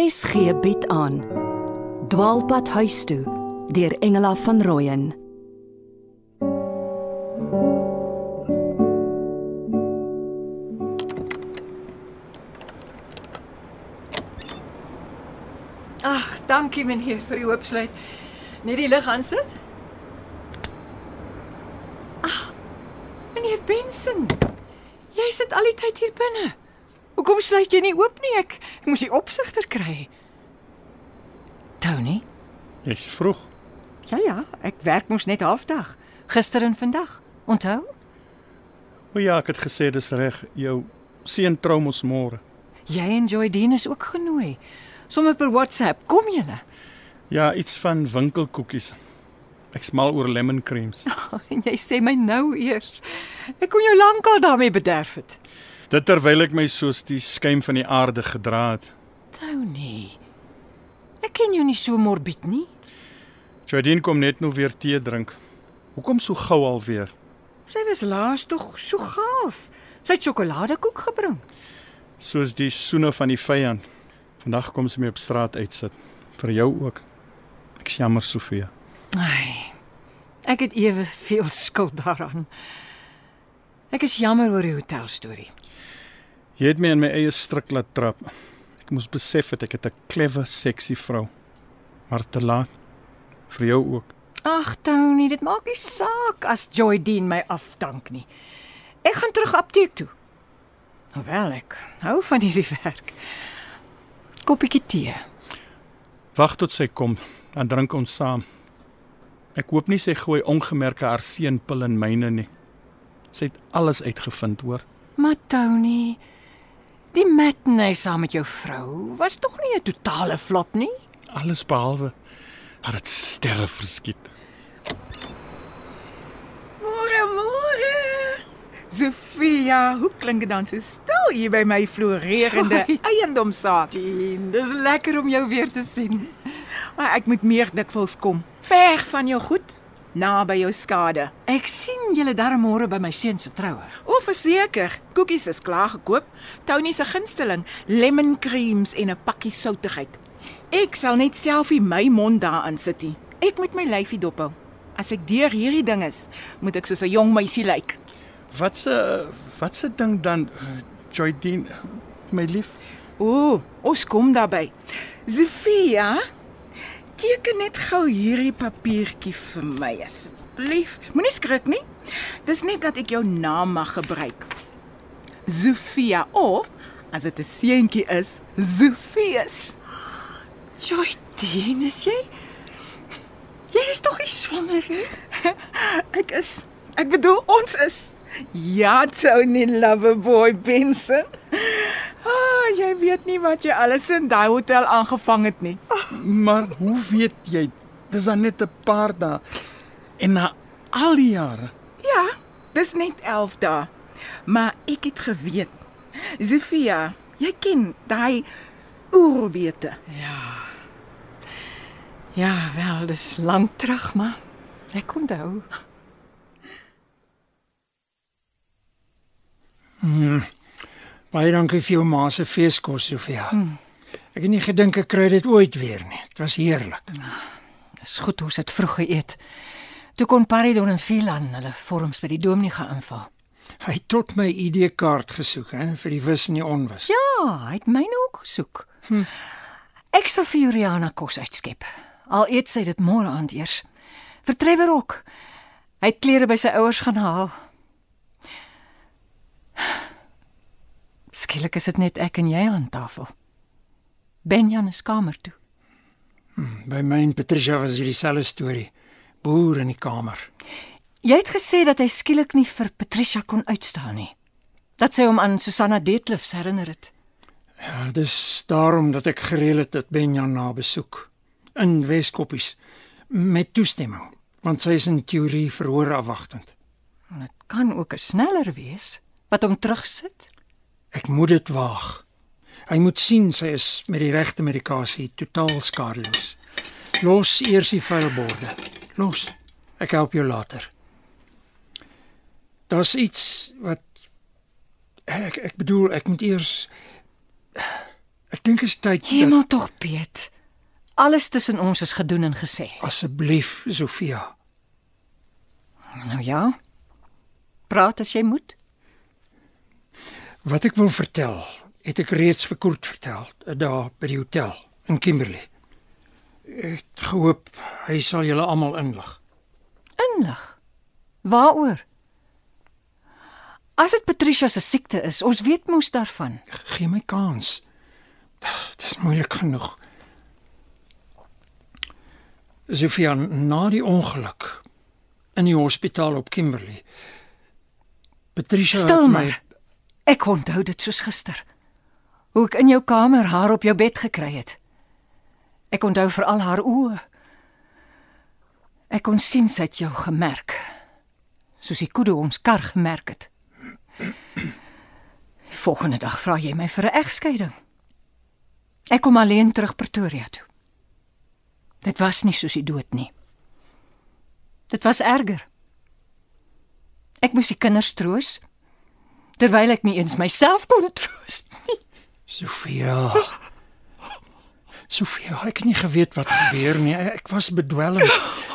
RSG bied aan Dwaalpad huis toe deur Engela van Rooyen Ag, dankie meneer vir die oopsluit. Net die lig aan sit. Ag, meneer Benson. Jy sit al die tyd hier binne. Hoekom sluit jy nie oop nie? Ek, ek moes die opsigter kry. Tony? Jy's vroeg. Ja ja, ek werk mos net halfdag. Gister en vandag. Onthou? O ja, ek het gesê dis reg. Jou seun trou mos môre. Jy en Joy Dean is ook genooi. Sommige per WhatsApp. Kom julle. Ja, iets van winkelkoekies. Ek's mal oor lemon creams. En jy sê my nou eers. Ek kon jou lankal daarmee bederf het. Dit terwyl ek my soos die skuim van die aarde gedra het. Tony. Ek ken jou nie so morbied nie. Jardine kom net nou weer tee drink. Hoekom so gou alweer? Sy was laas tog so gaaf. Sy het sjokoladekoek gebring. Soos die soene van die vyand. Vandag kom sy my op straat uitsit. Vir jou ook. Ek's jammer Sofia. Ai. Ek het ewe veel skuld daaraan. Ek is jammer oor die hotel storie. Jy het my in my eie struik laat trap. Ek moes besef het ek het 'n clever, sexy vrou. Maar te laat. Vir jou ook. Ag Tony, dit maak nie saak as Joy Dean my afdank nie. Ek gaan terug apteek toe. Hoewel ek hou van hierdie werk. Koppietjie tee. Wag tot sy kom, dan drink ons saam. Ek hoop nie sy gooi ongemerke haar seunpil in myne nie. Sy het alles uitgevind, hoor. Maar Tony, die matinee saam met jou vrou was tog nie 'n totale flop nie. Alles behalwe het sterre verskiet. Môre, môre. Sofia, hoe klink dit dan so stil hier by my floreerende eiendomsaak? Dis lekker om jou weer te sien. Maar ek moet meer dikwels kom. Ver van jou goed, naby jou skade. Ek sien julle darm môre by my seun se troue. O, verseker, koekies is klaar gekoop. Tony se gunsteling, lemon creams en 'n pakkie soutigheid. Ek sal net self nie my mond daaraan sit nie. Ek moet my lyfie dophou. As ek deur hierdie ding is, moet ek soos 'n jong meisie lyk. Wat se wat se ding dan Joydeen my lief? O, ons kom daarby. Sofia, teken net gou hierdie papiertjie vir my asseblief. Moenie skrik nie. Dis net dat ek jou naam mag gebruik. Sofia of as dit 'n seentjie is, Sofius. Joy, Dean, is jy? Jy is tog nie swanger nie. Ek is ek bedoel ons is Ja, Tony Loverboy Benson. Weet nie wat jy alles in daai hotel aangevang het nie. Maar hoe weet jy? Dis dan net 'n paar dae en na al die jare. Ja, dis net 11 dae. Maar ek het geweet. Sofia, jy ken daai oorwete. Ja. Ja, wel, dis lank terug, maar ek onthou. Baie dankie vir jou ma se feeskos, Sofia. Hmm. Ek het nie gedink ek kry dit ooit weer nie. Dit was heerlik. Dis goed ons het vroeg geëet. Toe kon Paridon en Philan hulle vorms by die dominee gaan inval. Hy het tot my ID-kaart gesoek, hè, vir die wis en die onwis. Ja, hy het myne ook gesoek. Hm. Ek sal vir Juliana kos uitskep. Al eet sy dit môre aand eers. Vir Trevor ook. Hy het klere by sy ouers gaan haal. Skielik is dit net ek en jy aan tafel. Benjan is kamer toe. By my en Patricia was dit dieselfde storie. Boer in die kamer. Jy het gesê dat hy skielik nie vir Patricia kon uitstaan nie. Dat sy hom aan Susanna Detlefs herinner het. Ja, dis daarom dat ek gereël het dat Benjan na besoek in Weskoppies met toestemming, want sy is in teorie verhoor afwagtend. En Dit kan ook 'n sneller wees wat hom terugsit. Ek moet dit waag. Hy moet sien sy is met die regte medikasie totaal skadeloos. Los eers die vuilborde. Los. Ek help jou later. Daar's iets wat ek ek bedoel ek moet eers Ek dink is tyd dat Hemel tog, Piet. Alles tussen ons is gedoen en gesê. asseblief Sofia. Nou ja. Praat as jy moet. Wat ek wil vertel, het ek reeds vir Koert vertel, eh, daar by die hotel in Kimberley. Ek het gehoop hy sal julle almal inlig. Inlig. Waaroor? As dit Patricia se siekte is, ons weet mos daarvan. Gee my kans. Dit is moeilik genoeg. Sofia, na die ongeluk in die hospitaal op Kimberley. Patricia het Stil my- maar. Ek onthou dit soos gister. Hoe ek in jou kamer haar op jou bed gekry het. Ek onthou veral haar oë. Ek kon sien sy het jou gemerk. Soos die koede ons kar gemerk het. Die volgende dag vra jy my vir 'n egskeiding. Ek kom alleen terug Pretoria toe. Dit was nie soos die dood nie. Dit was erger. Ek moes die kinders troos terwyl ek nie eens myself kon troos nie. Sofia. Sofia, ek het nie geweet wat gebeur nie. Ek was bedwelm.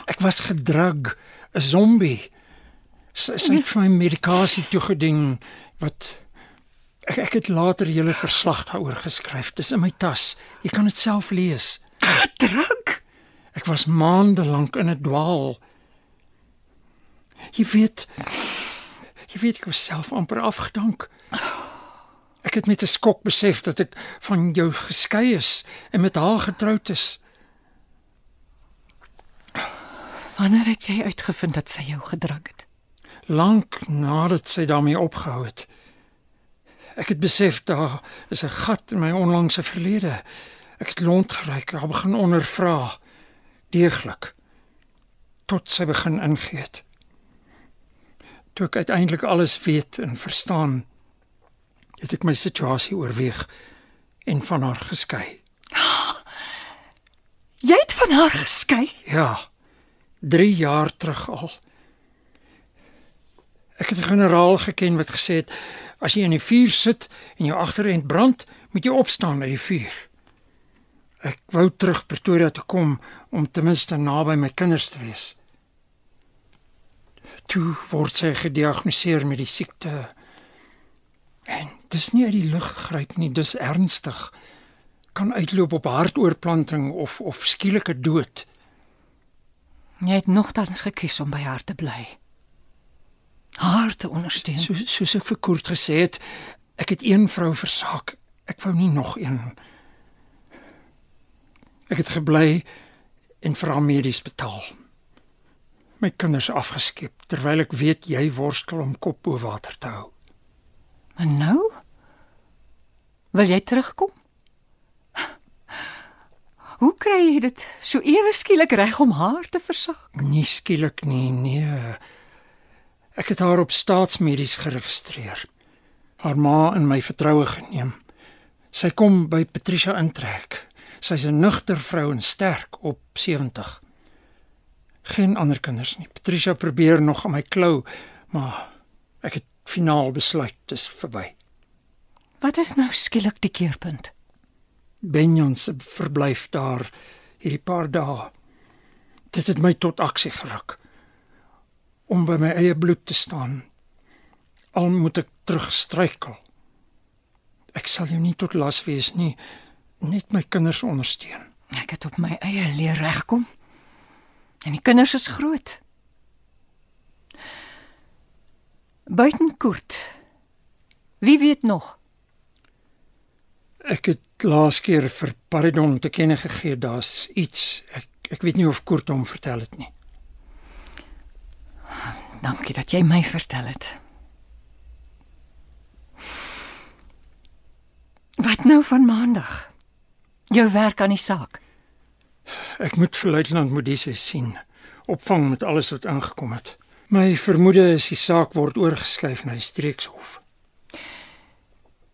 Ek was gedrug, 'n zombie. Sy, sy het vir my medikasie toegedien wat ek ek het later julle verslag daaroor geskryf. Dis in my tas. Jy kan dit self lees. Druk. Ek was maande lank in 'n dwaal. Jy weet jy weet ek was self amper afgedank. Ek het met 'n skok besef dat ek van jou geskei is en met haar getroud is. Wanneer het jy uitgevind dat sy jou gedruk het? Lank nadat sy daarmee opgehou het. Ek het besef daar is 'n gat in my onlangse verlede. Ek het rondgeryk, haar begin ondervra deeglik tot sy begin ingee het. Toe ek uiteindelik alles weet en verstaan, het ek my situasie oorweeg en van haar geskei. Jy het van haar geskei? Ja. 3 jaar terug al. Ek het 'n generaal geken wat gesê het as jy in die vuur sit en jou agterend brand, moet jy opstaan uit die vuur. Ek wou terug Pretoria toe kom om ten minste naby my kinders te wees. Toe word sy gediagnoseer met die siekte. En dis nie uit die lug gegryp nie, dis ernstig. Kan uitloop op hartoortplanting of of skielike dood. Jy het nogtans gekies om by haar te bly. Haar te ondersteun. So soos ek vir Koert gesê het, ek het een vrou versaak. Ek wou nie nog een. Ek het gebly en vir haar medies betaal. My kinders afgeskep terwyl ek weet jy worstel om kop bo water te hou. En nou? Wil jy terugkom? Hoe kry jy dit so ewe skielik reg om haar te versak? Nie skielik nie, nee. Ek het haar op staatsmedies geregistreer. Haar ma in my vertroue geneem. Sy kom by Patricia intrek. Sy's 'n nugter vrou en sterk op 70. Geen ander kinders nie. Patricia probeer nog aan my klou, maar ek het finaal besluit dis verby. Wat is nou skielik die keerpunt? Benjon se verblyf daar hierdie paar dae. Dit het my tot aksie geruk. Om by my eie bloed te staan. Al moet ek terugstruikel. Ek sal jou nie tot las wees nie, net my kinders ondersteun. Ek het op my eie leer regkom. En die kinders is groot. Buiten Koert. Wie weet nog? Ek het laas keer vir Paridon te kenne gegee daar's iets. Ek ek weet nie of Kurt hom vertel het nie. Dankie dat jy my vertel het. Wat nou van maandag? Jou werk aan die saak. Ek moet vir luitenant Modise sien. Opvang met alles wat ingekom het. My vermoede is die saak word oorgeskuif na die streekshof.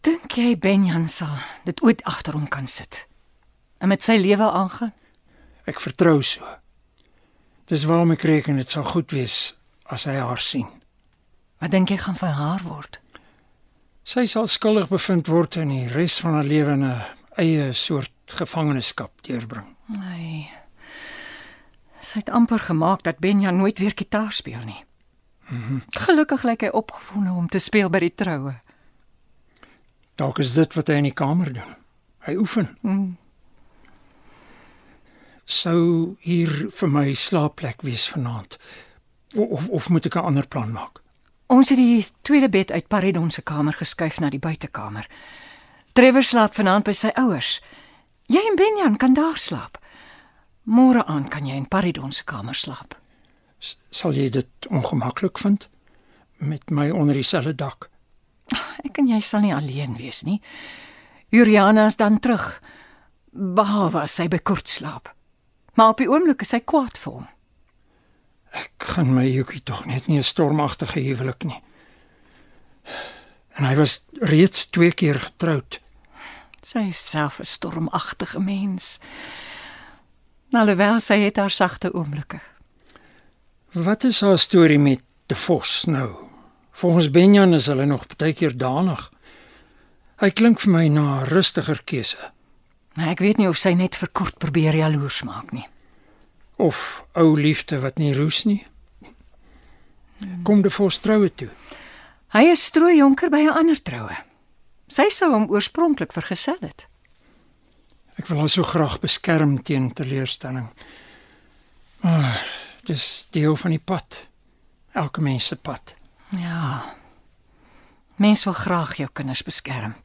Dink jy Benjan sal dit ooit agter hom kan sit? En met sy lewe aangaan? Ek vertrou so. Dis waarom ek reken dit sal goed wees as hy haar sien. Wat dink jy gaan van haar word? Sy sal skuldig bevind word en die res van haar lewe in 'n eie soort gevangenskap deurbring. Nee. Sy het amper gemaak dat Benja nooit weer gitaar speel nie. Mm -hmm. Gelukkig lyk hy opgewonde om te speel by die troue. Dalk is dit wat hy in die kamer doen. Hy oefen. Mm. Sou hier vir my slaapplek wees vanaand. Of of, of moet ek 'n ander plan maak? Ons het die tweede bed uit Paridon se kamer geskuif na die buitekamer. Trevor slaap vanaand by sy ouers. Jy en Benjan kan daar slaap. Môre aan kan jy in Paridon se kamer slaap. S sal jy dit ongemaklik vind met my onder dieselfde dak? Ek en jy sal nie alleen wees nie. Juliana is dan terug. Behalwe as sy bekort slaap. Maar op die oomblik is sy kwaad vir hom. Ek gaan my Jukie tog net nie 'n stormagtige huwelik nie. En hy was reeds twee keer getroud. Sy is self 'n stormagtige mens. Alhoewel sy het haar sagte oomblikke. Wat is haar storie met De Vos nou? Volgens Benjan is hulle nog baie keer danig. Hy klink vir my na 'n rustiger keuse. Maar ek weet nie of sy net vir kort probeer jaloers maak nie. Of ou liefde wat nie roes nie. Kom De Vos troue toe. Hy is strooi jonker by 'n ander troue. Sy sou hom oorspronklik vergesel het. Ek wil haar so graag beskerm teen teleurstelling. Maar dis deel van die pad. Elke mens se pad. Ja. Mens wil graag jou kinders beskerm.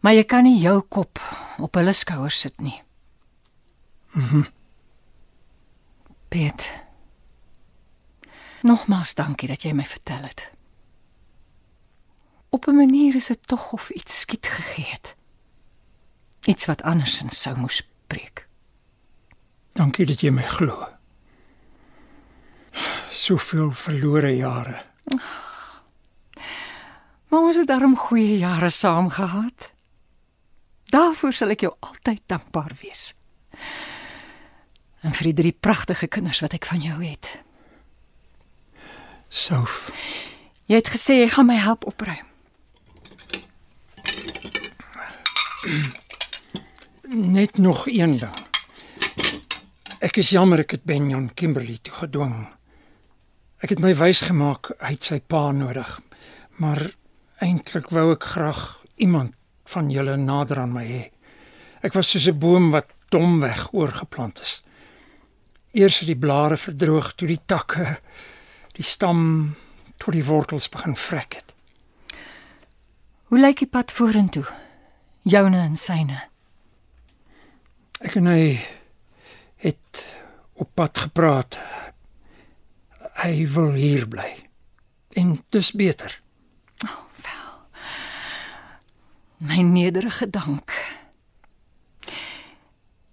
Maar jy kan nie jou kop op hulle skouers sit nie. Mhm. Piet. Nogmaals dankie dat jy my vertel het. Op 'n manier is dit tog of iets skiet gegee het. Iets wat andersins sou moes breek. Dankie dat jy my glo. Soveel verlore jare. Maar ons het darm goeie jare saam gehad. Daarvoor sal ek jou altyd dankbaar wees. En vir die drie pragtige kinders wat ek van jou het. Sof. Jy het gesê jy gaan my help opruim. Net nog een ding. Ek is jammer ek het Benjon Kimberley toe gedwing. Ek het my wys gemaak hy het sy pa nodig. Maar eintlik wou ek graag iemand van julle nader aan my hê. Ek was soos 'n boom wat domweg oorgeplant is. Eers het die blare verdroog, toe die takke, die stam tot die wortels begin vrek het. Hoe lyk die pad vorentoe? Joune en syne. Ek en hy het op pad gepraat. Hy wil hier bly. En dis beter. My nederige dank.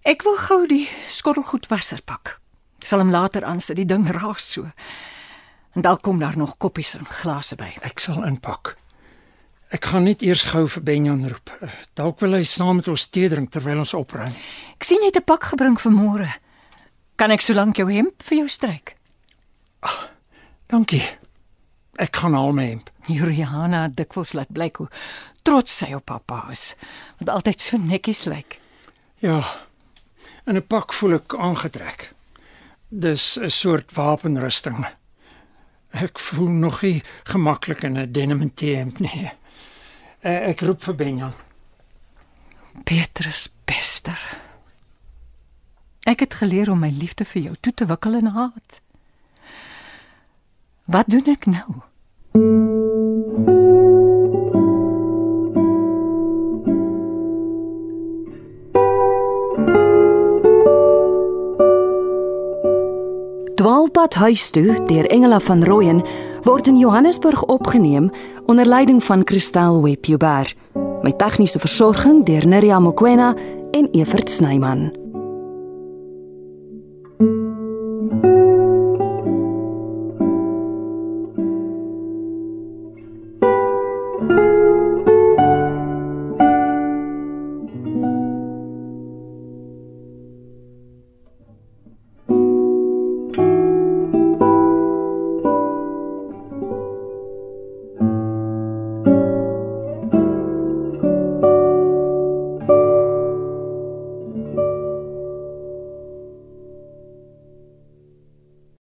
Ek wil gou die skottelgoed wasser pak. Sal hom later aansit, die ding raas so. En dalk kom daar nog koppies en glase by. Ek sal inpak. Ek gaan net eers gou vir Benjan roep. Eh, Dalk wil hy saam met ons tee drink terwyl ons opruim. Ek sien jy het 'n pak gebring vir môre. Kan ek solank jou hemp vir jou stryk? Dankie. Ek gaan al my hemp. Juliana het dikwels laat blyk hoe trots sy op pappa is, wat altyd so netjies lyk. Ja. In 'n pak voel ek aangetrek. Dis 'n soort wapenrusting. Ek voel nog nie gemaklik in 'n denim hemp nie. Eh, Ek roep vir Benjan. Petrus Bester. Ek het geleer om my liefde vir jou toe te wikkel in haat. Wat doen ek nou? Dwaalpad huis toe deur Engela van Rooyen word in Johannesburg opgeneem onder leiding van Christel Webber. Met tegniese versorging deur Neriya Mkwena en Evert Snyman.